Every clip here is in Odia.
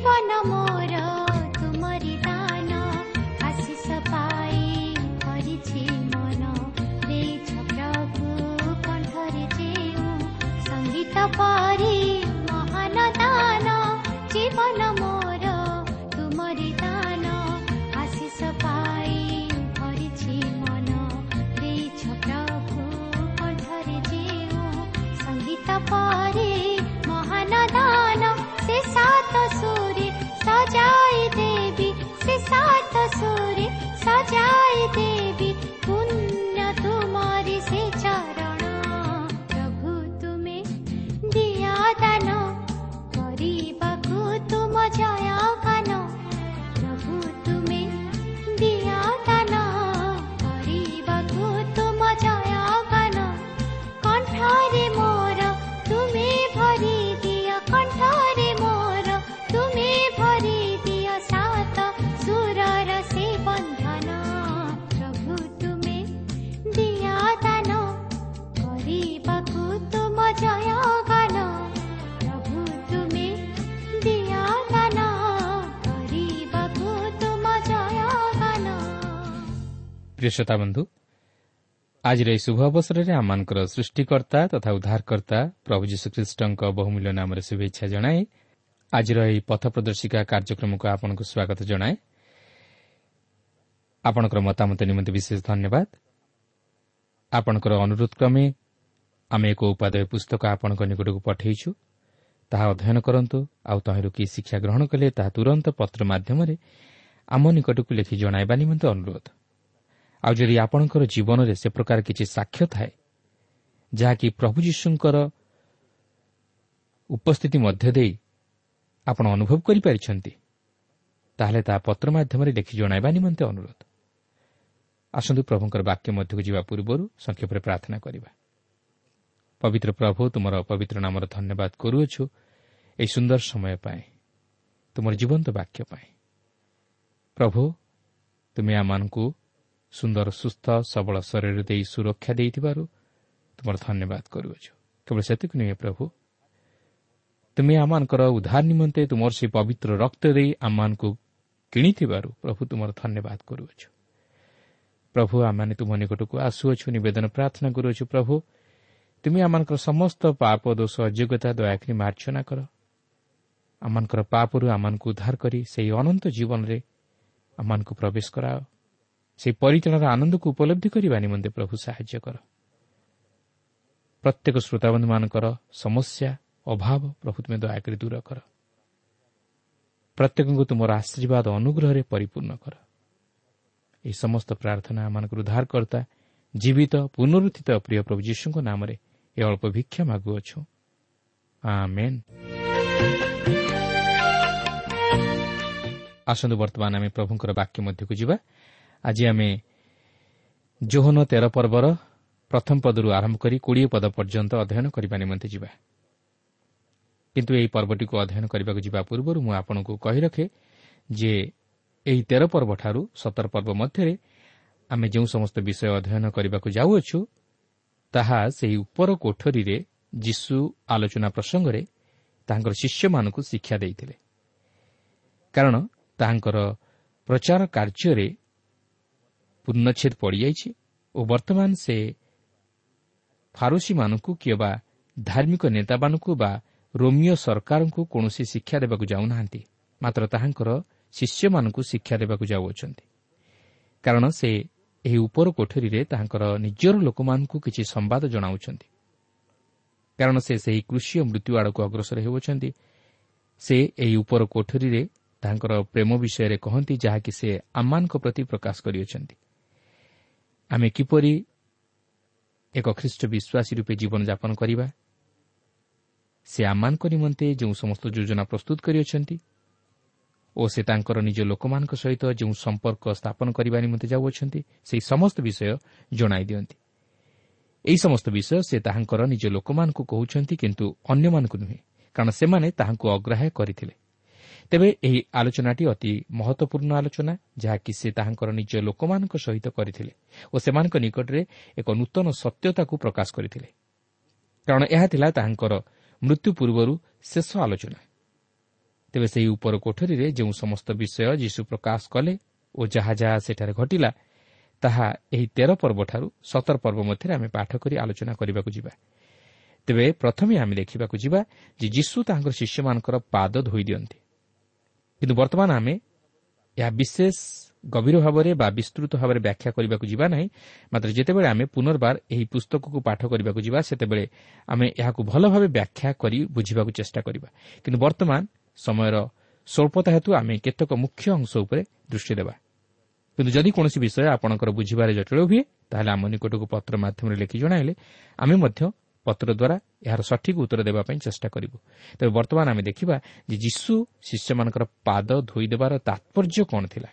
జీవనమో ପ୍ରିୟ ଶ୍ରୋତା ବନ୍ଧୁ ଆଜିର ଏହି ଶୁଭ ଅବସରରେ ଆମମାନଙ୍କର ସୃଷ୍ଟିକର୍ତ୍ତା ତଥା ଉଦ୍ଧାରକର୍ତ୍ତା ପ୍ରଭୁ ଯୀଶୁଖ୍ରୀଷ୍ଟଙ୍କ ବହୁମୂଲ୍ୟ ନାମରେ ଶୁଭେଚ୍ଛା ଜଣାଏ ଆଜିର ଏହି ପଥ ପ୍ରଦର୍ଶିକା କାର୍ଯ୍ୟକ୍ରମକୁ ଆପଣଙ୍କୁ ସ୍ୱାଗତ ଜଣାଏ। ଆପଣଙ୍କର ମତାମତ ନିମନ୍ତେ ବିଶେଷ ଧନ୍ୟବାଦ। ଆପଣଙ୍କର ଅନୁରୋଧ କ୍ରମେ ଆମେ ଏକ ଉପାଦେୟ ପୁସ୍ତକ ଆପଣଙ୍କ ନିକଟକୁ ପଠାଇଛୁ। ତାହା ଅଧ୍ୟୟନ କରନ୍ତୁ ଆଉ ତହିଁରୁ କି ଶିକ୍ଷା ଗ୍ରହଣ କଲେ ତାହା ତୁରନ୍ତ ପତ୍ର ମାଧ୍ୟମରେ ଆମ ନିକଟକୁ ଲେଖି ଜଣାଇବା ନିମନ୍ତେ ଅନୁରୋଧ। ଆଉ ଯଦି ଆପଣଙ୍କର ଜୀବନରେ ସେ ପ୍ରକାର କିଛି ସାକ୍ଷ୍ୟ ଥାଏ ଯାହାକି ପ୍ରଭୁ ଯୀଶୁଙ୍କର ଉପସ୍ଥିତି ମଧ୍ୟ ଦେଇ ଆପଣ ଅନୁଭବ କରିପାରିଛନ୍ତି ତାହେଲେ ତାହା ପତ୍ର ମାଧ୍ୟମରେ ଲେଖି ଜଣାଇବା ନିମନ୍ତେ ଅନୁରୋଧ। ଆସନ୍ତୁ ପ୍ରଭୁଙ୍କର ବାକ୍ୟ ମଧ୍ୟକୁ ଯିବା ପୂର୍ବରୁ ସଂକ୍ଷେପରେ ପ୍ରାର୍ଥନା କରିବା। ପବିତ୍ର ପ୍ରଭୁ ତୁମର ପବିତ୍ର ନାମର ଧନ୍ୟବାଦ କରୁଅଛୁ ଏହି ସୁନ୍ଦର ସମୟ ପାଇଁ ତୁମର ଜୀବନ୍ତ ବାକ୍ୟ ପାଇଁ। ପ୍ରଭୁ ତୁମେ ଆମମାନଙ୍କୁ ସୁନ୍ଦର ସୁସ୍ଥ ସବଳ ଶରୀର ଦେଇ ସୁରକ୍ଷା ଦେଇଥିବାରୁ ତୁମର ଧନ୍ୟବାଦ କରୁଅଛୁ। କେବଳ ସେତିକି ନୁହେଁ ପ୍ରଭୁ। ତୁମେ ଆମମାନଙ୍କର ଉଦ୍ଧାର ନିମନ୍ତେ ତୁମର ସେହି ପବିତ୍ର ରକ୍ତ ଦେଇ ଆମମାନଙ୍କୁ କିଣିଥିବାରୁ ପ୍ରଭୁ ତୁମର ଧନ୍ୟବାଦ କରୁଅଛୁ। ପ୍ରଭୁ ଆମମାନେ ତୁମ ନିକଟକୁ ଆସୁଅଛୁ ନିବେଦନ ପ୍ରାର୍ଥନା କରୁଅଛୁ ପ୍ରଭୁ। ତୁମେ ଆମମାନଙ୍କର ସମସ୍ତ ପାପ ଦୋଷ ଅଯୋଗ୍ୟତା ଦୟାକରି ମାର୍ଚ୍ଚନା କର। ଆମମାନଙ୍କର ପାପରୁ ଆମମାନଙ୍କୁ ଉଦ୍ଧାର କରି ସେହି ଅନନ୍ତ ଜୀବନରେ ଆମମାନଙ୍କୁ ପ୍ରବେଶ କରାଅ। ସେହି ପରିଚାଳନାର ଆନନ୍ଦକୁ ଉପଲବ୍ଧି କରିବା ନିମନ୍ତେ ପ୍ରଭୁ ସାହାଯ୍ୟ କର। ପ୍ରତ୍ୟେକ ଶ୍ରୋତାବନ୍ଧୁମାନଙ୍କର ସମସ୍ୟା ଅଭାବ ପ୍ରଭୁ ତୁମେ ଦୟାକରି ଦୂର କର। ପ୍ରତ୍ୟେକଙ୍କୁ ତୁମର ଆଶୀର୍ବାଦ ଅନୁଗ୍ରହରେ ପରିପୂର୍ଣ୍ଣ କର। ଏହି ସମସ୍ତ ପ୍ରାର୍ଥନା ଆମମାନଙ୍କର ଉଦ୍ଧାରକର୍ତ୍ତା ଜୀବିତ ପୁନରୁତ୍ଥିତ ପ୍ରିୟ ପ୍ରଭୁ ଯୀଶୁଙ୍କ ନାମରେ ଏ ଅଳ୍ପ ଭିକ୍ଷା ମାଗୁଅଛୁ। ଆସନ୍ତୁ ବର୍ତ୍ତମାନ ଆମେ ପ୍ରଭୁଙ୍କର ବାକ୍ୟ ମଧ୍ୟକୁ ଯିବା। ଆଜି ଆମେ ଜୋହନ ତେର ପର୍ବର ପ୍ରଥମ ପଦରୁ ଆରମ୍ଭ କରି କୋଡ଼ିଏ ପଦ ପର୍ଯ୍ୟନ୍ତ ଅଧ୍ୟୟନ କରିବା ନିମନ୍ତେ ଯିବା। କିନ୍ତୁ ଏହି ପର୍ବଟିକୁ ଅଧ୍ୟୟନ କରିବାକୁ ଯିବା ପୂର୍ବରୁ ମୁଁ ଆପଣଙ୍କୁ କହି ରଖେ ଯେ ଏହି ତେର ପର୍ବଠାରୁ ସତର ପର୍ବ ମଧ୍ୟରେ ଆମେ ଯେଉଁ ସମସ୍ତ ବିଷୟ ଅଧ୍ୟୟନ କରିବାକୁ ଯାଉଅଛୁ ତାହା ସେହି ଉପର କୋଠରୀରେ ଯୀଶୁ ଆଲୋଚନା ପ୍ରସଙ୍ଗରେ ତାଙ୍କର ଶିଷ୍ୟମାନଙ୍କୁ ଶିକ୍ଷା ଦେଇଥିଲେ। କାରଣ ତାହାଙ୍କର ପ୍ରଚାର କାର୍ଯ୍ୟରେ ପୂର୍ଣ୍ଣଚ୍ଛେଦ ପଡ଼ିଯାଇଛି ଓ ବର୍ତ୍ତମାନ ସେ ଫାରୁସିମାନଙ୍କୁ କିମ୍ବା ଧାର୍ମିକ ନେତାମାନଙ୍କୁ ବା ରୋମିଓ ସରକାରଙ୍କୁ କୌଣସି ଶିକ୍ଷା ଦେବାକୁ ଯାଉନାହାନ୍ତି ମାତ୍ର ତାହାଙ୍କର ଶିଷ୍ୟମାନଙ୍କୁ ଶିକ୍ଷା ଦେବାକୁ ଯାଉଅଛନ୍ତି। କାରଣ ସେ ଏହି ଉପର କୋଠରୀରେ ତାହାଙ୍କର ନିଜର ଲୋକମାନଙ୍କୁ କିଛି ସମ୍ବାଦ ଜଣାଉଛନ୍ତି। କାରଣ ସେ ସେହି କୃଷି ମୃତ୍ୟୁ ଆଡ଼କୁ ଅଗ୍ରସର ହେଉଅଛନ୍ତି। ସେ ଏହି ଉପର କୋଠରୀରେ ତାହାଙ୍କର ପ୍ରେମ ବିଷୟରେ କହନ୍ତି ଯାହାକି ସେ ଆମମାନଙ୍କ ପ୍ରତି ପ୍ରକାଶ କରିଅଛନ୍ତି। ଆମେ କିପରି ଏକ ଖ୍ରୀଷ୍ଟ ବିଶ୍ୱାସୀ ରୂପେ ଜୀବନଯାପନ କରିବା? ସେ ଆମମାନଙ୍କ ନିମନ୍ତେ ଯେଉଁ ସମସ୍ତ ଯୋଜନା ପ୍ରସ୍ତୁତ କରିଅଛନ୍ତି ଓ ସେ ତାଙ୍କର ନିଜ ଲୋକମାନଙ୍କ ସହିତ ଯେଉଁ ସମ୍ପର୍କ ସ୍ଥାପନ କରିବା ନିମନ୍ତେ ଯାଉଅଛନ୍ତି ସେହି ସମସ୍ତ ବିଷୟ ଜଣାଇ ଦିଅନ୍ତି। ଏହି ସମସ୍ତ ବିଷୟ ସେ ତାହାଙ୍କର ନିଜ ଲୋକମାନଙ୍କୁ କହୁଛନ୍ତି କିନ୍ତୁ ଅନ୍ୟମାନଙ୍କୁ ନୁହେଁ କାରଣ ସେମାନେ ତାହାଙ୍କୁ ଅଗ୍ରାହ୍ୟ କରିଥିଲେ। ତେବେ ଏହି ଆଲୋଚନାଟି ଅତି ମହତ୍ୱପୂର୍ଣ୍ଣ ଆଲୋଚନା ଯାହାକି ସେ ତାହାଙ୍କର ନିଜ ଲୋକମାନଙ୍କ ସହିତ କରିଥିଲେ ଓ ସେମାନଙ୍କ ନିକଟରେ ଏକ ନୂତନ ସତ୍ୟତାକୁ ପ୍ରକାଶ କରିଥିଲେ। କାରଣ ଏହା ଥିଲା ତାହାଙ୍କର ମୃତ୍ୟୁ ପୂର୍ବରୁ ଶେଷ ଆଲୋଚନା। ତେବେ ସେହି ଉପର କୋଠରୀରେ ଯେଉଁ ସମସ୍ତ ବିଷୟ ଯୀଶୁ ପ୍ରକାଶ କଲେ ଓ ଯାହା ଯାହା ସେଠାରେ ଘଟିଲା ତାହା ଏହି ତେର ପର୍ବଠାରୁ ସତର ପର୍ବ ମଧ୍ୟରେ ଆମେ ପାଠ କରି ଆଲୋଚନା କରିବାକୁ ଯିବା। ତେବେ ପ୍ରଥମେ ଆମେ ଦେଖିବାକୁ ଯିବା ଯେ ଯୀଶୁ ତାହାଙ୍କର ଶିଷ୍ୟମାନଙ୍କର ପାଦ ଧୋଇ ଦିଅନ୍ତି। କିନ୍ତୁ ବର୍ତ୍ତମାନ ଆମେ ଏହା ବିଶେଷ ଗଭୀର ଭାବରେ ବା ବିସ୍ତୃତ ଭାବରେ ବ୍ୟାଖ୍ୟା କରିବାକୁ ଯିବା ନାହିଁ ମାତ୍ର ଯେତେବେଳେ ଆମେ ପୁନର୍ବାର ଏହି ପୁସ୍ତକକୁ ପାଠ କରିବାକୁ ଯିବା ସେତେବେଳେ ଆମେ ଏହାକୁ ଭଲ ଭାବେ ବ୍ୟାଖ୍ୟା କରି ବୁଝିବାକୁ ଚେଷ୍ଟା କରିବା କିନ୍ତୁ ବର୍ତ୍ତମାନ ସମୟର ସ୍ୱଳ୍ପତା ହେତୁ ଆମେ କେତେକ ମୁଖ୍ୟ ଅଂଶ ଉପରେ ଦୃଷ୍ଟି ଦେବା କିନ୍ତୁ ଯଦି କୌଣସି ବିଷୟ ଆପଣଙ୍କର ବୁଝିବାରେ ଜଟିଳ ହୁଏ ତାହେଲେ ଆମ ନିକଟକୁ ପତ୍ର ମାଧ୍ୟମରେ ଲେଖି ଜଣାଇଲେ ଆମେ ମଧ୍ୟ ପତ୍ର ଦ୍ୱାରା ଏହାର ସଠିକ୍ ଉତ୍ତର ଦେବା ପାଇଁ ଚେଷ୍ଟା କରିବୁ। ତେବେ ବର୍ତ୍ତମାନ ଆମେ ଦେଖିବା ଯେ ଯୀଶୁ ଶିଷ୍ୟମାନଙ୍କର ପାଦ ଧୋଇଦେବାର ତାତ୍ପର୍ଯ୍ୟ କ'ଣ ଥିଲା।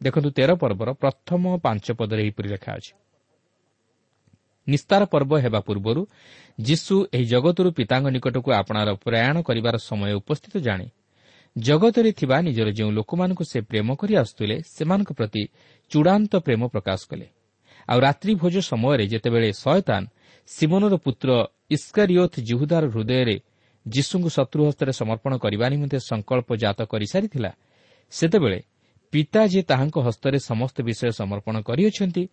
ଦେଖନ୍ତୁ ତେର ପର୍ବର ପ୍ରଥମ ପାଞ୍ଚ ପଦରେ ଏହିପରି ଲେଖା ଅଛି। ନିସ୍ତାର ପର୍ବ ହେବା ପୂର୍ବରୁ ଯୀଶୁ ଏହି ଜଗତରୁ ପିତାଙ୍କ ନିକଟକୁ ଆପଣାର ପ୍ରୟାଣ କରିବାର ସମୟ ଉପସ୍ଥିତ ଜାଣେ। ଜଗତରେ ଥିବା ନିଜର ଯେଉଁ ଲୋକମାନଙ୍କୁ ସେ ପ୍ରେମ କରି ଆସୁଥିଲେ ସେମାନଙ୍କ ପ୍ରତି ଚୂଡ଼ାନ୍ତ ପ୍ରେମ ପ୍ରକାଶ କଲେ। ଆଉ ରାତ୍ରି ଭୋଜ ସମୟରେ ଯେତେବେଳେ ଶୟତାନ ସିମନର ପୁତ୍ର ଇସ୍କାରିଓଥ୍ ଜିହୁଦାର ହୃଦୟରେ ଯୀଶୁଙ୍କୁ ଶତ୍ରୁ ହସ୍ତରେ ସମର୍ପଣ କରିବା ନିମନ୍ତେ ସଂକଳ୍ପ ଜାତ କରିସାରିଥିଲା। ସେତେବେଳେ ପିତା ଯେ ତାହାଙ୍କ ହସ୍ତରେ ସମସ୍ତ ବିଷୟ ସମର୍ପଣ କରିଅଛନ୍ତି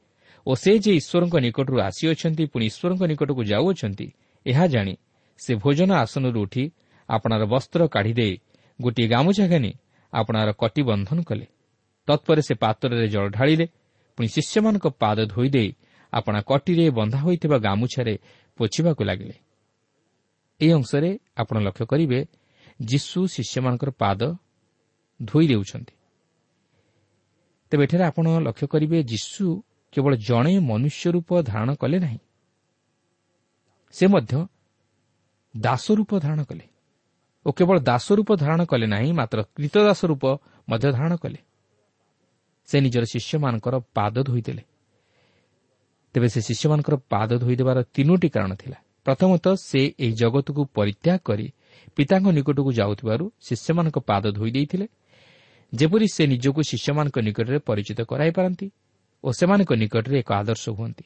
ଓ ସେ ଯେ ଈଶ୍ୱରଙ୍କ ନିକଟରୁ ଆସିଅଛନ୍ତି ପୁଣି ଈଶ୍ୱରଙ୍କ ନିକଟକୁ ଯାଉଅଛନ୍ତି ଏହା ଜାଣି ସେ ଭୋଜନ ଆସନରୁ ଉଠି ଆପଣାର ବସ୍ତ୍ର କାଢ଼ିଦେଇ ଗୋଟିଏ ଗାମୁଛା ଘେନି ଆପଣାର କଟି ବନ୍ଧନ କଲେ। ତତ୍ପରେ ସେ ପାତ୍ରରେ ଜଳ ଢାଳିଲେ ପୁଣି ଶିଷ୍ୟମାନଙ୍କ ପାଦ ଧୋଇଦେଇ ଆପଣା କଟିରେ ବନ୍ଧା ହୋଇଥିବା ଗାମୁଛାରେ ପୋଛିବାକୁ ଲାଗିଲେ। ଏହି ଅଂଶରେ ଆପଣ ଲକ୍ଷ୍ୟ କରିବେ ଯୀଶୁ ଶିଷ୍ୟମାନଙ୍କର ପାଦ ଧୋଇ ଦେଉଛନ୍ତି। ତେବେ ଏଠାରେ ଆପଣ ଲକ୍ଷ୍ୟ କରିବେ ଯୀଶୁ କେବଳ ଜଣେ ମନୁଷ୍ୟ ରୂପ ଧାରଣ କଲେ ନାହିଁ ସେ ମଧ୍ୟ ଦାସ ରୂପ ଧାରଣ କଲେ। ଓ କେବଳ ଦାସ ରୂପ ଧାରଣ କଲେ ନାହିଁ ମାତ୍ର କୀତଦାସ ରୂପ ମଧ୍ୟ ଧାରଣ କଲେ। ସେ ନିଜର ଶିଷ୍ୟମାନଙ୍କର ପାଦ ଧୋଇଦେଲେ। ତେବେ ସେ ଶିଷ୍ୟମାନଙ୍କର ପାଦ ଧୋଇଦେବାର ତିନୋଟି କାରଣ ଥିଲା। ପ୍ରଥମତଃ ସେ ଏହି ଜଗତକୁ ପରିତ୍ୟାଗ କରି ପିତାଙ୍କ ନିକଟକୁ ଯାଉଥିବାରୁ ଶିଷ୍ୟମାନଙ୍କ ପାଦ ଧୋଇ ଦେଇଥିଲେ। ଯେପରି ସେ ନିଜକୁ ଶିଷ୍ୟମାନଙ୍କ ନିକଟରେ ପରିଚିତ କରାଇପାରନ୍ତି ଓ ସେମାନଙ୍କ ନିକଟରେ ଏକ ଆଦର୍ଶ ହୁଅନ୍ତି।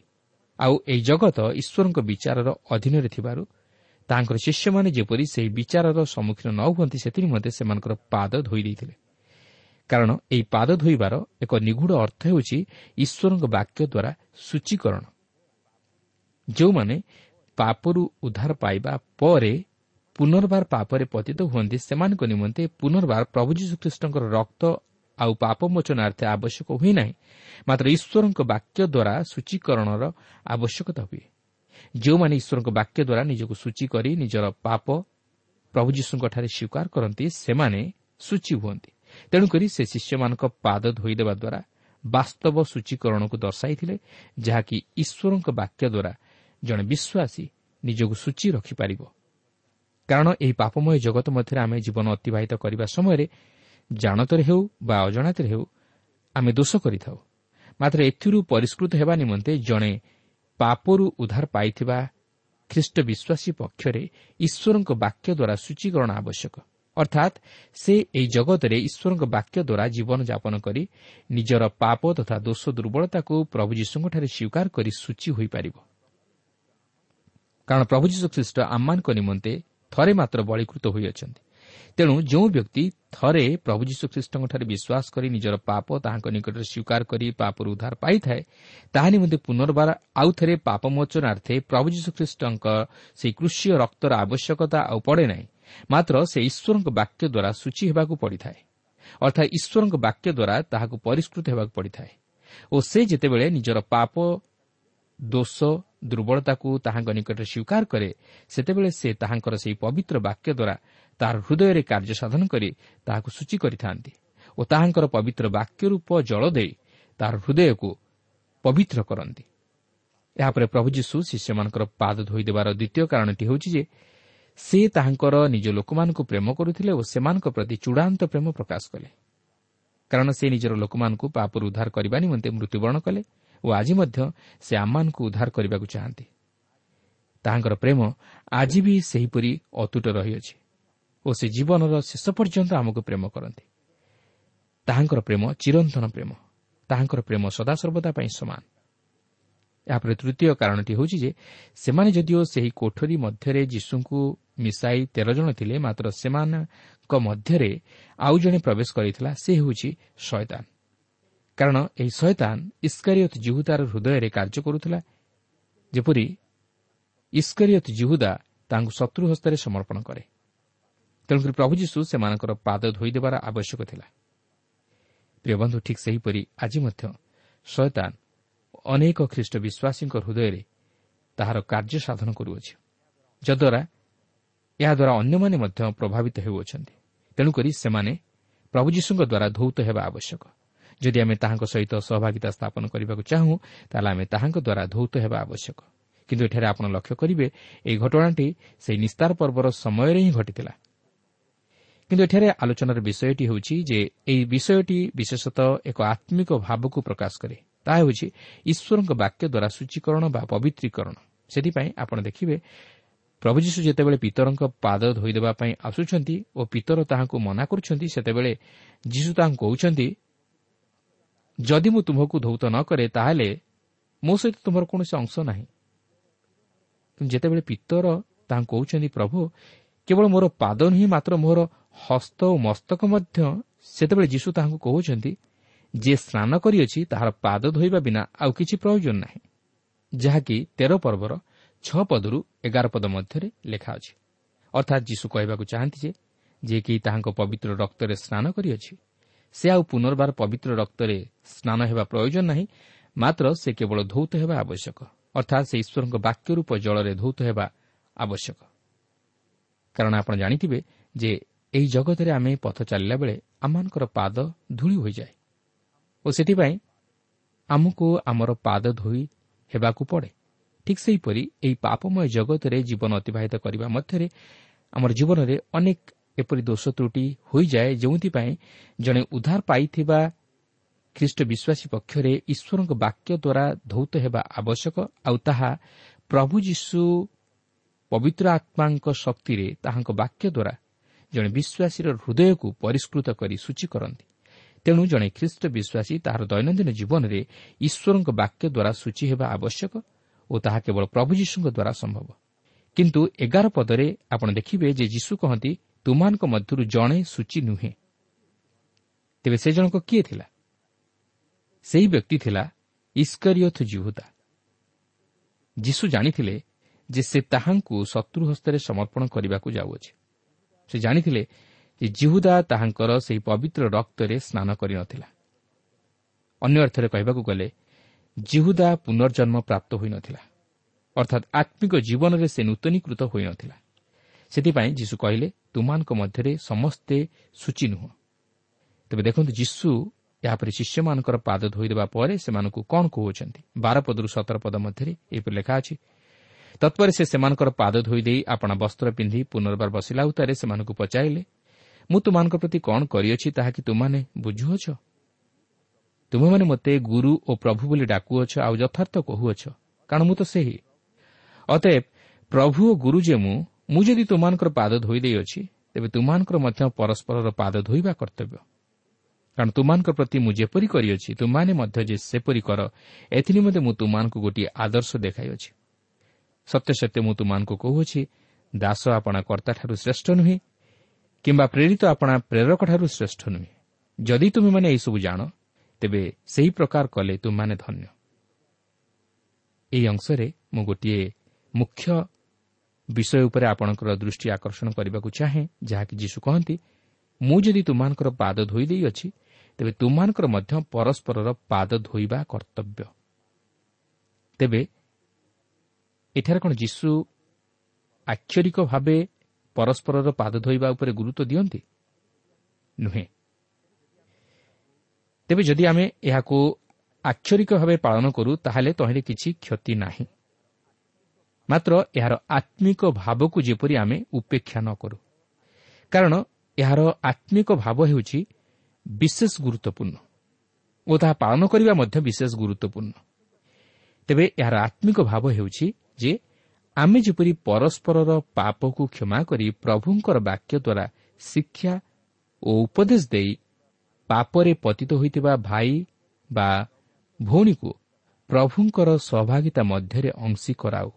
ଆଉ ଏହି ଜଗତ ଈଶ୍ୱରଙ୍କ ବିଚାରର ଅଧୀନରେ ଥିବାରୁ ତାଙ୍କର ଶିଷ୍ୟମାନେ ଯେପରି ସେହି ବିଚାରର ସମ୍ମୁଖୀନ ନ ହୁଅନ୍ତି ସେଥିନିମନ୍ତେ ସେମାନଙ୍କର ପାଦ ଧୋଇ ଦେଇଥିଲେ। କାରଣ ଏହି ପାଦ ଧୋଇବାର ଏକ ନିଗୁଢ଼ ଅର୍ଥ ହେଉଛି ଈଶ୍ୱରଙ୍କ ବାକ୍ୟ ଦ୍ୱାରା ସୂଚୀକରଣ। ଯେଉଁମାନେ ପାପରୁ ଉଦ୍ଧାର ପାଇବା ପରେ ପୁନର୍ବାର ପାପରେ ପତିତ ହୁଅନ୍ତି ସେମାନଙ୍କ ନିମନ୍ତେ ପୁନର୍ବାର ପ୍ରଭୁ ଯୀଶୁଖ୍ରୀଷ୍ଟଙ୍କର ରକ୍ତ ଆଉ ପାପମୋଚନାର୍ଥେ ଆବଶ୍ୟକ ହୁଏ ନାହିଁ ମାତ୍ର ଈଶ୍ୱରଙ୍କ ବାକ୍ୟ ଦ୍ୱାରା ସୂଚୀକରଣର ଆବଶ୍ୟକତା ହୁଏ। ଯେଉଁମାନେ ଈଶ୍ୱରଙ୍କ ବାକ୍ୟ ଦ୍ୱାରା ନିଜକୁ ସୂଚୀ କରି ନିଜର ପାପ ପ୍ରଭୁ ଯୀଶୁଙ୍କଠାରେ ସ୍ୱୀକାର କରନ୍ତି ସେମାନେ ସୂଚୀ ହୁଅନ୍ତି। ତେଣୁକରି ସେ ଶିଷ୍ୟମାନଙ୍କ ପାଦ ଧୋଇଦେବା ଦ୍ୱାରା ବାସ୍ତବ ସୂଚୀକରଣକୁ ଦର୍ଶାଇଥିଲେ ଯାହାକି ଈଶ୍ୱରଙ୍କ ବାକ୍ୟ ଦ୍ୱାରା ଜଣେ ବିଶ୍ୱାସୀ ନିଜକୁ ସୂଚୀ ରଖିପାରିବ। କାରଣ ଏହି ପାପମୟ ଜଗତ ମଧ୍ୟରେ ଆମେ ଜୀବନ ଅତିବାହିତ କରିବା ସମୟରେ ଜାଣତରେ ହେଉ ବା ଅଜାଣତରେ ହେଉ ଆମେ ଦୋଷ କରିଥାଉ। ମାତ୍ର ଏଥିରୁ ପରିଷ୍କୃତ ହେବା ନିମନ୍ତେ ଜଣେ ପାପରୁ ଉଦ୍ଧାର ପାଇଥିବା ଖ୍ରୀଷ୍ଟ ବିଶ୍ୱାସୀ ପକ୍ଷରେ ଈଶ୍ୱରଙ୍କ ବାକ୍ୟ ଦ୍ୱାରା ସୂଚୀକରଣ ଆବଶ୍ୟକ। ଅର୍ଥାତ୍ ସେ ଏହି ଜଗତରେ ଈଶ୍ୱରଙ୍କ ବାକ୍ୟ ଦ୍ୱାରା ଜୀବନଯାପନ କରି ନିଜର ପାପ ତଥା ଦୋଷ ଦୁର୍ବଳତାକୁ ପ୍ରଭୁ ଯୀଶୁଙ୍କଠାରେ ସ୍ୱୀକାର କରି ସୂଚୀ ହୋଇପାରିବ। କାରଣ ପ୍ରଭୁ ଯୀଶୁ ଖ୍ରୀଷ୍ଟ ଆମମାନଙ୍କ ନିମନ୍ତେ ଥରେ ମାତ୍ର ବଳୀକୃତ ହୋଇଅଛନ୍ତି। ତେଣୁ ଯେଉଁ ବ୍ୟକ୍ତି ଥରେ ପ୍ରଭୁ ଯୀଶୁଖ୍ରୀଷ୍ଟଙ୍କଠାରେ ବିଶ୍ୱାସ କରି ନିଜର ପାପ ତାହାଙ୍କ ନିକଟରେ ସ୍ୱୀକାର କରି ପାପରୁ ଉଦ୍ଧାର ପାଇଥାଏ ତାହା ନିମନ୍ତେ ପୁନର୍ବାର ଆଉଥରେ ପାପମୋଚନାର୍ଥେ ପ୍ରଭୁ ଯୀଶୁଖ୍ରୀଷ୍ଟଙ୍କ ସେହି କୃଷି ରକ୍ତର ଆବଶ୍ୟକତା ଆଉ ପଡ଼େ ନାହିଁ। ମାତ୍ର ସେ ଈଶ୍ୱରଙ୍କ ବାକ୍ୟ ଦ୍ୱାରା ସୂଚୀ ହେବାକୁ ପଡ଼ିଥାଏ ଅର୍ଥାତ୍ ଈଶ୍ୱରଙ୍କ ବାକ୍ୟ ଦ୍ୱାରା ତାହାକୁ ପରିଷ୍କୃତ ହେବାକୁ ପଡ଼ିଥାଏ ଓ ସେ ଯେତେବେଳେ ନିଜର ପାପ ଦୋଷ ଦୁର୍ବଳତାକୁ ତାହାଙ୍କ ନିକଟରେ ସ୍ୱୀକାର କରେ ସେତେବେଳେ ସେ ତାହାଙ୍କର ସେହି ପବିତ୍ର ବାକ୍ୟ ଦ୍ୱାରା ତାହାର ହୃଦୟରେ କାର୍ଯ୍ୟ ସାଧନ କରି ତାହାକୁ ସୂଚୀ କରିଥାନ୍ତି ଓ ତାହାଙ୍କର ପବିତ୍ର ବାକ୍ୟ ରୂପ ଜଳ ଦେଇ ତାହାର ହୃଦୟକୁ ପବିତ୍ର କରନ୍ତି ଏହାପରେ ପ୍ରଭୁ ଯୀଶୁ ଶିଷ୍ୟମାନଙ୍କର ପାଦ ଧୋଇଦେବାର ଦ୍ୱିତୀୟ କାରଣଟି ହେଉଛି ଯେ ସେ ତାହାଙ୍କର ନିଜ ଲୋକମାନଙ୍କୁ ପ୍ରେମ କରୁଥିଲେ ଓ ସେମାନଙ୍କ ପ୍ରତି ଚୂଡ଼ାନ୍ତ ପ୍ରେମ ପ୍ରକାଶ କଲେ। କାରଣ ସେ ନିଜର ଲୋକମାନଙ୍କୁ ପାପରୁ ଉଦ୍ଧାର କରିବା ନିମନ୍ତେ ମୃତ୍ୟୁବରଣ କଲେ ଓ ଆଜି ମଧ୍ୟ ସେ ଆମମାନଙ୍କୁ ଉଦ୍ଧାର କରିବାକୁ ଚାହାନ୍ତି। ତାହାଙ୍କର ପ୍ରେମ ଆଜି ବି ସେହିପରି ଅତୁଟ ରହିଅଛି ଓ ସେ ଜୀବନର ଶେଷ ପର୍ଯ୍ୟନ୍ତ ଆମକୁ ପ୍ରେମ କରନ୍ତି। ତାହାଙ୍କର ପ୍ରେମ ଚିରନ୍ତନ ପ୍ରେମ। ତାହାଙ୍କର ପ୍ରେମ ସଦାସର୍ବଦା ପାଇଁ ସମାନ। ଏହାପରେ ତୃତୀୟ କାରଣଟି ହେଉଛି ଯେ ସେମାନେ ଯଦିଓ ସେହି କୋଠରୀ ମଧ୍ୟରେ ଯୀଶୁଙ୍କୁ ମିଶାଇ ତେର ଜଣ ଥିଲେ ମାତ୍ର ସେମାନଙ୍କ ମଧ୍ୟରେ ଆଉ ଜଣେ ପ୍ରବେଶ କରିଥିଲା ସେ ହେଉଛି ଶୟତାନ କାରଣ ଏହି ଶୟତାନ ଇସ୍କାରିୟତ ଜିହୁଦାର ହୃଦୟରେ କାର୍ଯ୍ୟ କରୁଥିଲା ଯେପରି ଇସ୍କାରିୟତ ଜିହୁଦା ତାଙ୍କୁ ଶତ୍ରୁ ହସ୍ତରେ ସମର୍ପଣ କରେ। ତେଣୁକରି ପ୍ରଭୁ ଯୀଶୁ ସେମାନଙ୍କର ପାଦ ଧୋଇଦେବାର ଆବଶ୍ୟକ ଥିଲା। ପ୍ରିୟ ବନ୍ଧୁ ଠିକ୍ ସେହିପରି ଆଜି ମଧ୍ୟ ଶୟତାନ ଅନେକ ଖ୍ରୀଷ୍ଟ ବିଶ୍ୱାସୀଙ୍କ ହୃଦୟରେ ତାହାର କାର୍ଯ୍ୟ ସାଧନ କରୁଅଛି ଯଦ୍ୱାରା ଏହାଦ୍ୱାରା ଅନ୍ୟମାନେ ମଧ୍ୟ ପ୍ରଭାବିତ ହେଉଅଛନ୍ତି। ତେଣୁକରି ସେମାନେ ପ୍ରଭୁ ଯୀଶୁଙ୍କ ଦ୍ୱାରା ଧୌତ ହେବା ଆବଶ୍ୟକ। ଯଦି ଆମେ ତାହାଙ୍କ ସହିତ ସହଭାଗିତା ସ୍ଥାପନ କରିବାକୁ ଚାହୁଁ ତାହେଲେ ଆମେ ତାହାଙ୍କ ଦ୍ୱାରା ଧୌତ ହେବା ଆବଶ୍ୟକ। କିନ୍ତୁ ଏଠାରେ ଆପଣ ଲକ୍ଷ୍ୟ କରିବେ ଏହି ଘଟଣାଟି ସେହି ନିସ୍ତାର ପର୍ବର ସମୟରେ ହିଁ ଘଟିଥିଲା। କିନ୍ତୁ ଏଠାରେ ଆଲୋଚନାର ବିଷୟଟି ହେଉଛି ଯେ ଏହି ବିଷୟଟି ବିଶେଷତଃ ଏକ ଆତ୍ମିକ ଭାବକୁ ପ୍ରକାଶ କରେ। ତାହା ହେଉଛି ଈଶ୍ୱରଙ୍କ ବାକ୍ୟ ଦ୍ୱାରା ସୂଚୀକରଣ ବା ପବିତ୍ରୀକରଣ। ସେଥିପାଇଁ ଆପଣ ଦେଖିବେ ପ୍ରଭୁ ଯୀଶୁ ଯେତେବେଳେ ପିତରଙ୍କ ପାଦ ଧୋଇଦେବା ପାଇଁ ଆସୁଛନ୍ତି ଓ ପିତର ତାହାଙ୍କୁ ମନା କରୁଛନ୍ତି ସେତେବେଳେ ଯୀଶୁ ତାହାଙ୍କୁ କହୁଛନ୍ତି ଯଦି ମୁଁ ତୁମକୁ ଧୌତ ନ କରେ ତାହେଲେ ମୋ ସହିତ ତୁମର କୌଣସି ଅଂଶ ନାହିଁ। ଯେତେବେଳେ ପିତର ତାହାଙ୍କୁ କହୁଛନ୍ତି ପ୍ରଭୁ କେବଳ ମୋର ପାଦ ନୁହେଁ ମାତ୍ର ମୋର ହସ୍ତ ଓ ମସ୍ତକ ମଧ୍ୟ ସେତେବେଳେ ଯୀଶୁ ତାହାଙ୍କୁ କହୁଛନ୍ତି ଯିଏ ସ୍ନାନ କରିଅଛି ତାହାର ପାଦ ଧୋଇବା ବିନା ଆଉ କିଛି ପ୍ରୟୋଜନ ନାହିଁ। ଯାହାକି ତେର ପର୍ବର ଛଅ ପଦରୁ ଏଗାର ପଦ ମଧ୍ୟରେ ଲେଖା ଅଛି। ଅର୍ଥାତ୍ ଯୀଶୁ କହିବାକୁ ଚାହାନ୍ତି ଯେ ଯିଏକି ତାହାଙ୍କ ପବିତ୍ର ରକ୍ତରେ ସ୍ନାନ କରିଅଛି ସେ ଆଉ ପୁନର୍ବାର ପବିତ୍ର ରକ୍ତରେ ସ୍ନାନ ହେବା ପ୍ରୟୋଜନ ନାହିଁ ମାତ୍ର ସେ କେବଳ ଧୌତ ହେବା ଆବଶ୍ୟକ। ଅର୍ଥାତ୍ ସେ ଈଶ୍ୱରଙ୍କ ବାକ୍ୟ ରୂପ ଜଳରେ ଧୌତ ହେବା ଆବଶ୍ୟକ। କାରଣ ଆପଣ ଜାଣିଥିବେ ଯେ ଏହି ଜଗତରେ ଆମେ ପଥ ଚାଲିଲା ବେଳେ ଆମମାନଙ୍କର ପାଦ ଧୂଳି ହୋଇଯାଏ। ଓ ସେଥିପାଇଁ ଆମକୁ ଆମର ପାଦ ଧୋଇ ହେବାକୁ ପଡ଼େ। ଠିକ୍ ସେହିପରି ଏହି ପାପମୟ ଜଗତରେ ଜୀବନ ଅତିବାହିତ କରିବା ମଧ୍ୟରେ ଆମର ଜୀବନରେ ଅନେକ ଏପରି ଦୋଷ ତ୍ରୁଟି ହୋଇଯାଏ ଯେଉଁଥିପାଇଁ ଜଣେ ଉଦ୍ଧାର ପାଇଥିବା ଖ୍ରୀଷ୍ଟ ବିଶ୍ୱାସୀ ପକ୍ଷରେ ଈଶ୍ୱରଙ୍କ ବାକ୍ୟ ଦ୍ୱାରା ଧୌତ ହେବା ଆବଶ୍ୟକ ଆଉ ତାହା ପ୍ରଭୁ ଯୀଶୁ ପବିତ୍ର ଆତ୍ମାଙ୍କ ଶକ୍ତିରେ ତାହାଙ୍କ ବାକ୍ୟ ଦ୍ୱାରା ଜଣେ ବିଶ୍ୱାସୀର ହୃଦୟକୁ ପରିଷ୍କୃତ କରି ସୂଚୀ କରନ୍ତି। ତେଣୁ ଜଣେ ଖ୍ରୀଷ୍ଟ ବିଶ୍ୱାସୀ ତାହାର ଦୈନନ୍ଦିନ ଜୀବନରେ ଈଶ୍ୱରଙ୍କ ବାକ୍ୟ ଦ୍ୱାରା ସୂଚୀ ହେବା ଆବଶ୍ୟକ ଓ ତାହା କେବଳ ପ୍ରଭୁ ଯୀଶୁଙ୍କ ଦ୍ୱାରା ସମ୍ଭବ। କିନ୍ତୁ ଏଗାର ପଦରେ ଆପଣ ଦେଖିବେ ଯେ ଯୀଶୁ କହନ୍ତି ତୁମାନଙ୍କ ମଧ୍ୟରୁ ଜଣେ ସୂଚୀ ନୁହେଁ। ତେବେ ସେ ଜଣକ କିଏ ଥିଲା? ସେହି ବ୍ୟକ୍ତି ଥିଲା ଇସ୍କରିୟଥ ଜିହୁଦା ଯୀଶୁ ଜାଣିଥିଲେ ଯେ ସେ ତାହାଙ୍କୁ ଶତ୍ରୁ ହସ୍ତରେ ସମର୍ପଣ କରିବାକୁ ଯାଉଅଛି। ସେ ଜାଣିଥିଲେ ଯେ ଜିହୁଦା ତାହାଙ୍କର ସେହି ପବିତ୍ର ରକ୍ତରେ ସ୍ନାନ କରିନଥିଲା। ଅନ୍ୟ ଅର୍ଥରେ କହିବାକୁ ଗଲେ ଜିହୁଦା ପୁନର୍ଜନ୍ମ ପ୍ରାପ୍ତ ହୋଇନଥିଲା। ଅର୍ଥାତ୍ ଆତ୍ମିକ ଜୀବନରେ ସେ ନୂତନୀକୃତ ହୋଇନଥିଲା। ସେଥିପାଇଁ ଯୀଶୁ କହିଲେ ତୁମାନଙ୍କ ମଧ୍ୟରେ ସମସ୍ତେ ସୂଚୀ ନୁହଁ। ତେବେ ଦେଖନ୍ତୁ ଯୀଶୁ ଏହାପରେ ଶିଷ୍ୟମାନଙ୍କର ପାଦ ଧୋଇଦେବା ପରେ ସେମାନଙ୍କୁ କ'ଣ କହୁଅଛନ୍ତି ବାରପଦରୁ ସତର ପଦ ମଧ୍ୟରେ ଏହିପରି ଲେଖା ଅଛି ତତ୍ପରେ ସେ ସେମାନଙ୍କର ପାଦ ଧୋଇଦେଇ ଆପଣା ବସ୍ତ୍ର ପିନ୍ଧି ପୁନର୍ବାର ବସିଲା ଉତ୍ତାରେ ସେମାନଙ୍କୁ ପଚାରିଲେ ମୁଁ ତୁମାନଙ୍କ ପ୍ରତି କ'ଣ କରିଅଛି ତାହା କି ତୁମାନେ ବୁଝୁଅଛ? ତୁମେମାନେ ମୋତେ ଗୁରୁ ଓ ପ୍ରଭୁ ବୋଲି ଡାକୁଅଛ ଆଉ ଯଥାର୍ଥ କହୁଅଛ। କାରଣ ମୁଁ ତ ସେହି। ଅତଏବ ପ୍ରଭୁ ଓ ଗୁରୁ ଯେ ମୁଁ ମୁଁ ଯଦି ତୁମାନଙ୍କର ପାଦ ଧୋଇ ଦେଇଅଛି ତେବେ ତୁମାନଙ୍କର ମଧ୍ୟ ପରସ୍ପରର ପାଦ ଧୋଇବା କର୍ତ୍ତବ୍ୟ। କାରଣ ତୁମାନଙ୍କ ପ୍ରତି ମୁଁ ଯେପରି କରିଅଛି ତୁମାନେ ମଧ୍ୟ ଯେ ସେପରି କର ଏଥିନିମନ୍ତେ ମୁଁ ତୁମାନଙ୍କୁ ଗୋଟିଏ ଆଦର୍ଶ ଦେଖାଇଅଛି। ସତ୍ୟ ସତ୍ୟ ମୁଁ ତୁମାନଙ୍କୁ କହୁଅଛି ଦାସ ଆପଣା କର୍ତ୍ତାଠାରୁ ଶ୍ରେଷ୍ଠ ନୁହେଁ କିମ୍ବା ପ୍ରେରିତ ଆପଣା ପ୍ରେରକଠାରୁ ଶ୍ରେଷ୍ଠ ନୁହେଁ। ଯଦି ତୁମେମାନେ ଏହିସବୁ ଜାଣ ତେବେ ସେହି ପ୍ରକାର କଲେ ତୁମମାନେ ଧନ୍ୟ। ଏହି ଅଂଶରେ ମୁଁ ଗୋଟିଏ ମୁଖ୍ୟ ବିଷୟ ଉପରେ ଆପଣଙ୍କର ଦୃଷ୍ଟି ଆକର୍ଷଣ କରିବାକୁ ଚାହେଁ ଯାହାକି ଯୀଶୁ କହନ୍ତି ମୁଁ ଯଦି ତୁମାନଙ୍କର ପାଦ ଧୋଇ ଦେଇଅଛି ତେବେ ତୁମାନଙ୍କର ମଧ୍ୟ ପରସ୍ପରର ପାଦ ଧୋଇବା କର୍ତ୍ତବ୍ୟ। ତେବେ ଏଠାରେ କ'ଣ ଯୀଶୁ ଆକ୍ଷରିକ ଭାବେ ପରସ୍ପରର ପାଦ ଧୋଇବା ଉପରେ ଗୁରୁତ୍ୱ ଦିଅନ୍ତି? ନୁହେଁ। ତେବେ ଯଦି ଆମେ ଏହାକୁ ଆକ୍ଷରିକ ଭାବେ ପାଳନ କରୁ ତାହେଲେ ତହିଁରେ କିଛି କ୍ଷତି ନାହିଁ। ମାତ୍ର ଏହାର ଆତ୍ମିକ ଭାବକୁ ଯେପରି ଆମେ ଉପେକ୍ଷା ନ କରୁ। କାରଣ ଏହାର ଆତ୍ମିକ ଭାବ ହେଉଛି ବିଶେଷ ଗୁରୁତ୍ୱପୂର୍ଣ୍ଣ ଓ ତାହା ପାଳନ କରିବା ମଧ୍ୟ ବିଶେଷ ଗୁରୁତ୍ୱପୂର୍ଣ୍ଣ। ତେବେ ଏହାର ଆତ୍ମିକ ଭାବ ହେଉଛି ଯେ ଆମେ ଯେପରି ପରସ୍ପରର ପାପକୁ କ୍ଷମା କରି ପ୍ରଭୁଙ୍କର ବାକ୍ୟ ଦ୍ୱାରା ଶିକ୍ଷା ଓ ଉପଦେଶ ଦେଇ ପାପରେ ପତିତ ହୋଇଥିବା ଭାଇ ବା ଭଉଣୀକୁ ପ୍ରଭୁଙ୍କର ସହଭାଗିତା ମଧ୍ୟରେ ଅଂଶୀ କରାଉ।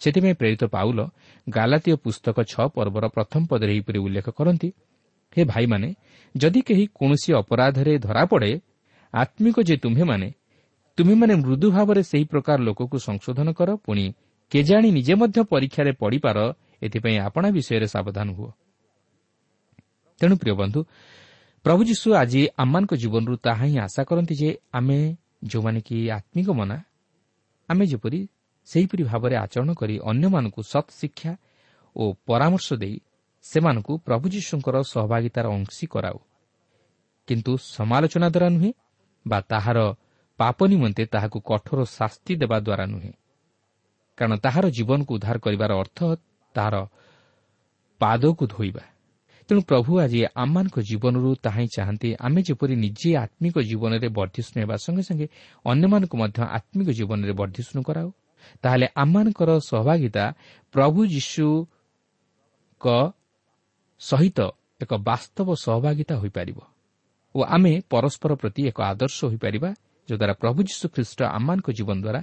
ସେଥିପାଇଁ ପ୍ରେରିତ ପାଉଲ ଗାଲାତୀୟ ପୁସ୍ତକ ଛଅ ପର୍ବର ପ୍ରଥମ ପଦରେ ଏହିପରି ଉଲ୍ଲେଖ କରନ୍ତି ହେ ଭାଇମାନେ ଯଦି କେହି କୌଣସି ଅପରାଧରେ ଧରାପଡ଼େ ଆତ୍ମିକ ଯେ ତୁମ୍ଭେମାନେ ତୁମେମାନେ ମୃଦୁ ଭାବରେ ସେହି ପ୍ରକାର ଲୋକକୁ ସଂଶୋଧନ କର ପୁଣି କେଜାଣି ନିଜେ ମଧ୍ୟ ପରୀକ୍ଷାରେ ପଡ଼ିପାର ଏଥିପାଇଁ ଆପଣା ବିଷୟରେ ସାବଧାନ ହୁଅ। ତେଣୁ ପ୍ରିୟ ବନ୍ଧୁ ପ୍ରଭୁ ଯୀଶୁ ଆଜି ଆମମାନଙ୍କ ଜୀବନରୁ ତାହା ହିଁ ଆଶା କରନ୍ତି ଯେ ଆମେ ଯେଉଁମାନେ କି ଆତ୍ମିକ ମନା ଆମେ ଯେପରି ସେହିପରି ଭାବରେ ଆଚରଣ କରି ଅନ୍ୟମାନଙ୍କୁ ସତ୍ ଶିକ୍ଷା ଓ ପରାମର୍ଶ ଦେଇ ସେମାନଙ୍କୁ ପ୍ରଭୁ ଯୀଶୁଙ୍କର ସହଭାଗିତାର ଅଂଶୀ କରାଉ କିନ୍ତୁ ସମାଲୋଚନା ଦ୍ୱାରା ନୁହେଁ ବା ତାହାର ପାପ ନିମନ୍ତେ ତାହାକୁ କଠୋର ଶାସ୍ତି ଦେବା ଦ୍ୱାରା ନୁହେଁ କାରଣ ତାହାର ଜୀବନକୁ ଉଦ୍ଧାର କରିବାର ଅର୍ଥ ତାହାର ପାଦକୁ ଧୋଇବା ତେଣୁ ପ୍ରଭୁ ଆଜି ଆମମାନଙ୍କ ଜୀବନରୁ ତାହା ହିଁ ଚାହାନ୍ତି ଆମେ ଯେପରି ନିଜେ ଆତ୍ମିକ ଜୀବନରେ ବର୍ଦ୍ଧିଷ୍ଣୁ ହେବା ସଙ୍ଗେ ସଙ୍ଗେ ଅନ୍ୟମାନଙ୍କୁ ମଧ୍ୟ ଆତ୍ମିକ ଜୀବନରେ ବର୍ଦ୍ଧିଷ୍ଣୁ କରାଉ ତାହେଲେ ଆମମାନଙ୍କର ସହଭାଗିତା ପ୍ରଭୁ ଯୀଶୁଙ୍କ ସହିତ ଏକ ବାସ୍ତବ ସହଭାଗିତା ହୋଇପାରିବ ଓ ଆମେ ପରସ୍ପର ପ୍ରତି ଏକ ଆଦର୍ଶ ହୋଇପାରିବା ଯଦ୍ୱାରା ପ୍ରଭୁ ଯୀଶୁ ଖ୍ରୀଷ୍ଟ ଆମମାନଙ୍କ ଜୀବନ ଦ୍ୱାରା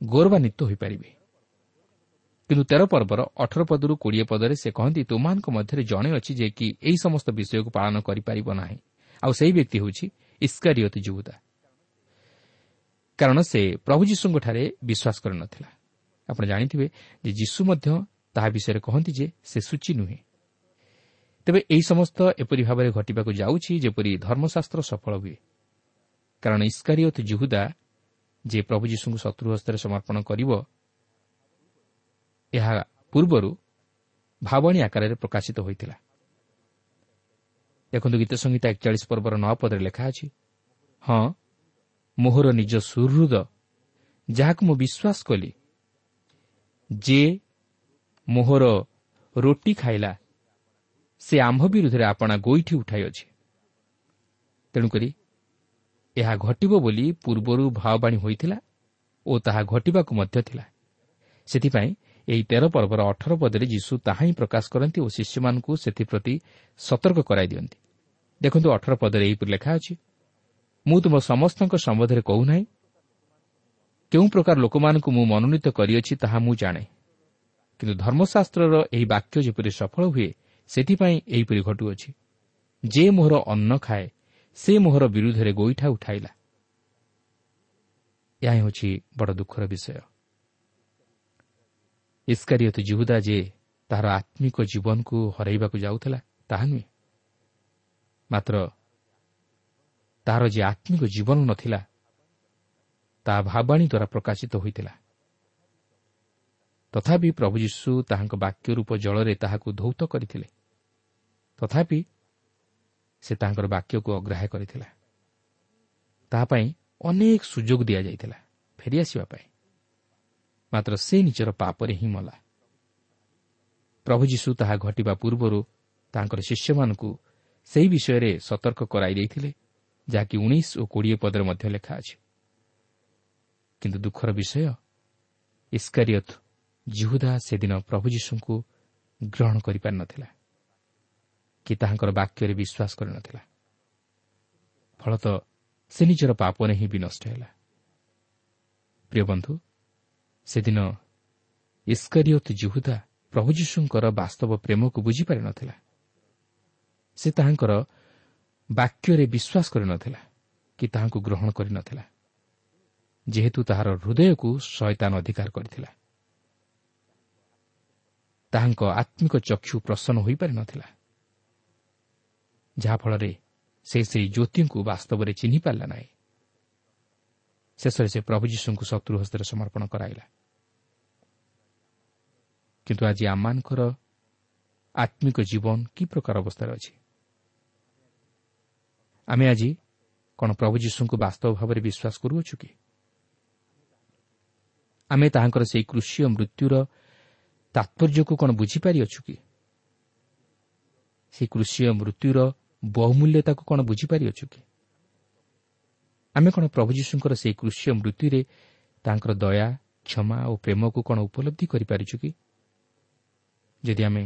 ଗୌରବାନ୍ୱିତ ହୋଇପାରିବେ। କିନ୍ତୁ ତେର ପର୍ବର ଅଠର ପଦରୁ କୋଡ଼ିଏ ପଦରେ ସେ କହନ୍ତି ତୁମାନଙ୍କ ମଧ୍ୟରେ ଜଣେ ଅଛି ଯେ କି ଏହି ସମସ୍ତ ବିଷୟକୁ ପାଳନ କରିପାରିବ ନାହିଁ। ଆଉ ସେହି ବ୍ୟକ୍ତି ହେଉଛି ଇସ୍କାରିୟତ ଯୁବୁଦା କାରଣ ସେ ପ୍ରଭୁ ଯୀଶୁଙ୍କଠାରେ ବିଶ୍ୱାସ କରିନଥିଲା। ଆପଣ ଜାଣିଥିବେ ଯେ ଯୀଶୁ ମଧ୍ୟ ତାହା ବିଷୟରେ କହନ୍ତି ଯେ ସେ ସୂଚୀ ନୁହେଁ। ତେବେ ଏହି ସମସ୍ତ ଏପରି ଭାବରେ ଘଟିବାକୁ ଯାଉଛି ଯେପରି ଧର୍ମଶାସ୍ତ୍ର ସଫଳ ହୁଏ। କାରଣ ଇସ୍କାରିୟତ ଜୁହୁଦା ଯେ ପ୍ରଭୁ ଯୀଶୁଙ୍କୁ ଶତ୍ରୁ ହସ୍ତରେ ସମର୍ପଣ କରିବ ଏହା ପୂର୍ବରୁ ଭାବଣୀ ଆକାରରେ ପ୍ରକାଶିତ ହୋଇଥିଲା। ଦେଖନ୍ତୁ ଗୀତ ସଂହିତା ଏକଚାଳିଶ ପର୍ବର ନଅ ପଦରେ ଲେଖା ଅଛି ହଁ ମୋହର ନିଜ ସୁହୃଦ ଯାହାକୁ ମୁଁ ବିଶ୍ୱାସ କଲି ଯେ ମୋହର ରୋଟି ଖାଇଲା ସେ ଆମ୍ଭ ବିରୁଦ୍ଧରେ ଆପଣା ଗୋଇଠି ଉଠାଇଅଛି। ତେଣୁକରି ଏହା ଘଟିବ ବୋଲି ପୂର୍ବରୁ ଭାଓବାଣୀ ହୋଇଥିଲା ଓ ତାହା ଘଟିବାକୁ ମଧ୍ୟ ଥିଲା। ସେଥିପାଇଁ ଏହି ତେର ପର୍ବର ଅଠର ପଦରେ ଯୀଶୁ ତାହା ହିଁ ପ୍ରକାଶ କରନ୍ତି ଓ ଶିଷ୍ୟମାନଙ୍କୁ ସେଥିପ୍ରତି ସତର୍କ କରାଇ ଦିଅନ୍ତି। ଦେଖନ୍ତୁ ଅଠର ପଦରେ ଏହିପରି ଲେଖା ଅଛି ମୁଁ ତୁମ ସମସ୍ତଙ୍କ ସମ୍ବନ୍ଧରେ କହୁନାହିଁ। କେଉଁ ପ୍ରକାର ଲୋକମାନଙ୍କୁ ମୁଁ ମନୋନୀତ କରିଅଛି ତାହା ମୁଁ ଜାଣେ। କିନ୍ତୁ ଧର୍ମଶାସ୍ତ୍ରର ଏହି ବାକ୍ୟ ଯେପରି ସଫଳ ହୁଏ ସେଥିପାଇଁ ଏହିପରି ଘଟୁଅଛି ଯେ ମୋହର ଅନ୍ନ ଖାଏ ସେ ମୋହର ବିରୁଦ୍ଧରେ ଗୋଇଠା ଉଠାଇଲା ଏହା ହେଉଛି ବଡ଼ ଦୁଃଖର ବିଷୟ। ଇସ୍କାରିୟତ ଜୁହୁଦା ଯେ ତାହାର ଆତ୍ମିକ ଜୀବନକୁ ହରାଇବାକୁ ଯାଉଥିଲା ତାହା ନୁହେଁ। ମାତ୍ର ତାହାର ଯେ ଆତ୍ମିକ ଜୀବନ ନଥିଲା ତାହା ଭାବାଣୀ ଦ୍ୱାରା ପ୍ରକାଶିତ ହୋଇଥିଲା। ତଥାପି ପ୍ରଭୁ ଯୀଶୁ ତାହାଙ୍କ ବାକ୍ୟ ରୂପ ଜଳରେ ତାହାକୁ ଧୌତ କରିଥିଲେ। ତଥାପି ସେ ତାଙ୍କର ବାକ୍ୟକୁ ଅଗ୍ରାହ୍ୟ କରିଥିଲା। ତାହା ପାଇଁ ଅନେକ ସୁଯୋଗ ଦିଆଯାଇଥିଲା ଫେରିଆସିବା ପାଇଁ। ମାତ୍ର ସେ ନିଜର ପାପରେ ହିଁ ମଲା ପ୍ରଭୁ ଯୀଶୁ ତାହା ଘଟିବା ପୂର୍ବରୁ ତାଙ୍କର ଶିଷ୍ୟମାନଙ୍କୁ ସେହି ବିଷୟରେ ସତର୍କ କରାଇ ଦେଇଥିଲେ ଯାହାକି ଉଣେଇଶ ଓ କୋଡ଼ିଏ ପଦରେ ମଧ୍ୟ ଲେଖା ଅଛି କିନ୍ତୁ ଦୁଃଖର ବିଷୟ ଇସ୍କାରିୟତ ଜିହୁଦା ସେଦିନ ପ୍ରଭୁ ଯୀଶୁଙ୍କୁ ଗ୍ରହଣ କରିପାରିନଥିଲା କି ତାହାଙ୍କର ବାକ୍ୟରେ ବିଶ୍ୱାସ କରିନଥିଲା ଫଳତଃ ସେ ନିଜର ପାପରେ ହିଁ ବିନଷ୍ଟ ହେଲା ପ୍ରିୟ ବନ୍ଧୁ ସେଦିନ ଇସ୍କରିୟତ ଜିହୁଦା ପ୍ରଭୁ ଯୀଶୁଙ୍କର ବାସ୍ତବ ପ୍ରେମକୁ ବୁଝିପାରିନଥିଲା ସେ ତାହାଙ୍କର ବାକ୍ୟରେ ବିଶ୍ୱାସ କରିନଥିଲା କି ତାହାଙ୍କୁ ଗ୍ରହଣ କରିନଥିଲା ଯେହେତୁ ତାହାର ହୃଦୟକୁ ଶୟତାନ ଅଧିକାର କରିଥିଲା। ତାହାଙ୍କ ଆତ୍ମିକ ଚକ୍ଷୁ ପ୍ରସନ୍ନ ହୋଇପାରିନଥିଲା ଯାହାଫଳରେ ସେ ସେହି ଜ୍ୟୋତିଙ୍କୁ ବାସ୍ତବରେ ଚିହ୍ନି ପାରିଲା ନାହିଁ। ଶେଷରେ ସେ ପ୍ରଭୁ ଯୀଶୁଙ୍କୁ ଶତ୍ରୁ ହସ୍ତରେ ସମର୍ପଣ କରାଇଲା କିନ୍ତୁ ଆଜି ଆମମାନଙ୍କର ଆତ୍ମିକ ଜୀବନ କି ପ୍ରକାର ଅବସ୍ଥାରେ ଅଛି ଆମେ ଆଜି କ'ଣ ପ୍ରଭୁ ଯୀଶୁଙ୍କୁ ବାସ୍ତବ ଭାବରେ ବିଶ୍ୱାସ କରୁଅଛୁ କି ଆମେ ତାହାଙ୍କର ସେହି କୃଷି ମୃତ୍ୟୁର ତାତ୍ପର୍ଯ୍ୟକୁ କ'ଣ ବୁଝିପାରିଅଛୁ କି ସେହି କୃଷି ମୃତ୍ୟୁର ବହୁମୂଲ୍ୟତାକୁ କ'ଣ ବୁଝିପାରିଅଛୁ କି ଆମେ କ'ଣ ପ୍ରଭୁ ଯୀଶୁଙ୍କର ସେହି କୃଷି ମୃତ୍ୟୁରେ ତାଙ୍କର ଦୟା କ୍ଷମା ଓ ପ୍ରେମକୁ କ'ଣ ଉପଲବ୍ଧି କରିପାରିଛୁ କି? ଯଦି ଆମେ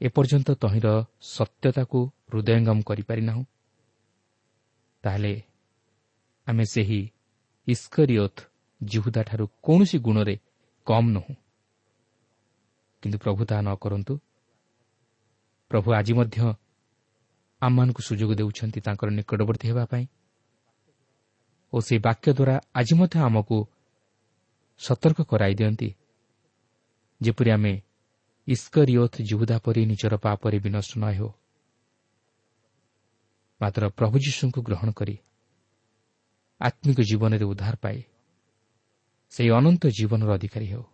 ଏପର୍ଯ୍ୟନ୍ତ ତହିଁର ସତ୍ୟତାକୁ ହୃଦୟଙ୍ଗମ କରିପାରିନାହୁଁ ତାହେଲେ ଆମେ ସେହି ଇସ୍କରିୟତ୍ ଜିହୁଦାଠାରୁ କୌଣସି ଗୁଣରେ କମ୍ ନୁହୁଁ। କିନ୍ତୁ ପ୍ରଭୁ ତାହା ନ କରନ୍ତୁ। ପ୍ରଭୁ ଆଜି ମଧ୍ୟ ଆମମାନଙ୍କୁ ସୁଯୋଗ ଦେଉଛନ୍ତି ତାଙ୍କର ନିକଟବର୍ତ୍ତୀ ହେବା ପାଇଁ। ଓ ସେହି ବାକ୍ୟ ଦ୍ୱାରା ଆଜି ମଧ୍ୟ ଆମକୁ ସତର୍କ କରାଇ ଦିଅନ୍ତି। ଯେପରି ଆମେ ଇସ୍କରିୟତ୍ ଜୁହୁଦା ପରି ନିଜର ପାପରେ ବିନଷ୍ଟ ନ ହେଉ। ମାତ୍ର ପ୍ରଭୁ ଯୀଶୁଙ୍କୁ ଗ୍ରହଣ କରି ଆତ୍ମିକ ଜୀବନରେ ଉଦ୍ଧାର ପାଏ ସେହି ଅନନ୍ତ ଜୀବନର ଅଧିକାରୀ ହେଉ।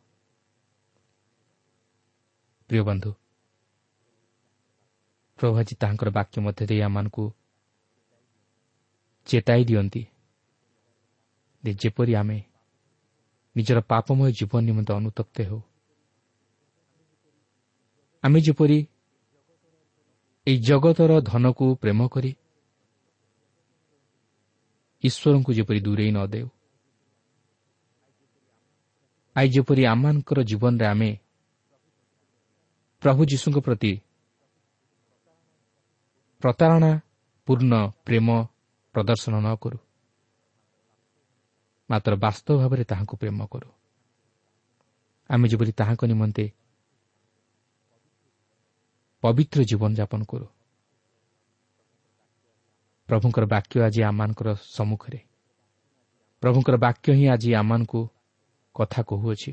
ପ୍ରିୟ ବନ୍ଧୁ ପ୍ରଭୁ ଆଜି ତାହାଙ୍କର ବାକ୍ୟ ମଧ୍ୟ ଦେଇ ଆମମାନଙ୍କୁ ଚେତାଇ ଦିଅନ୍ତି। ଯେପରି ଆମେ ନିଜର ପାପମୟ ଜୀବନ ନିମନ୍ତେ ଅନୁତପ୍ତ ହେଉ ଆମେ ଯେପରି ଏହି ଜଗତର ଧନକୁ ପ୍ରେମ କରି ଈଶ୍ୱରଙ୍କୁ ଯେପରି ଦୂରେଇ ନ ଦେଉ ଆଇ ଯେପରି ଆମମାନଙ୍କର ଜୀବନରେ ଆମେ ପ୍ରଭୁ ଯୀଶୁଙ୍କ ପ୍ରତି ପ୍ରତାରଣା ପୂର୍ଣ୍ଣ ପ୍ରେମ ପ୍ରଦର୍ଶନ ନ କରୁ ମାତ୍ର ବାସ୍ତବ ଭାବରେ ତାହାଙ୍କୁ ପ୍ରେମ କରୁ ଆମେ ଯେପରି ତାହାଙ୍କ ନିମନ୍ତେ ପବିତ୍ର ଜୀବନଯାପନ କରୁ ପ୍ରଭୁଙ୍କର ବାକ୍ୟ ଆଜି ଆମମାନଙ୍କର ସମ୍ମୁଖରେ ପ୍ରଭୁଙ୍କର ବାକ୍ୟ ହିଁ ଆଜି ଆମମାନଙ୍କୁ କଥା କହୁଅଛି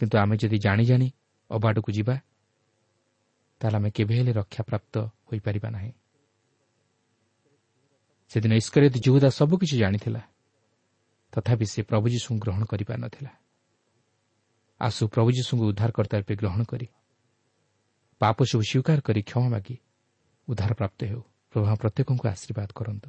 କିନ୍ତୁ ଆମେ ଯଦି ଜାଣି ଜାଣି ଅବାଟକୁ ଯିବା ତାହେଲେ ଆମେ କେବେ ହେଲେ ରକ୍ଷାପ୍ରାପ୍ତ ହୋଇପାରିବା ନାହିଁ ସେଦିନ ଇସ୍କରିତ ଯୁହୁଦା ସବୁକିଛି ଜାଣିଥିଲା। ତଥାପି ସେ ପ୍ରଭୁ ଯୀଶୁଙ୍କୁ ଗ୍ରହଣ କରିପାରିନଥିଲା ଆସୁ ପ୍ରଭୁ ଯୀଶୁଙ୍କୁ ଉଦ୍ଧାରକର୍ତ୍ତା ରୂପେ ଗ୍ରହଣ କରି ପାପ ସବୁ ସ୍ୱୀକାର କରି କ୍ଷମା ମାଗି ଉଦ୍ଧାର ପ୍ରାପ୍ତ ହେଉ। ପ୍ରଭା ପ୍ରତ୍ୟେକଙ୍କୁ ଆଶୀର୍ବାଦ କରନ୍ତୁ।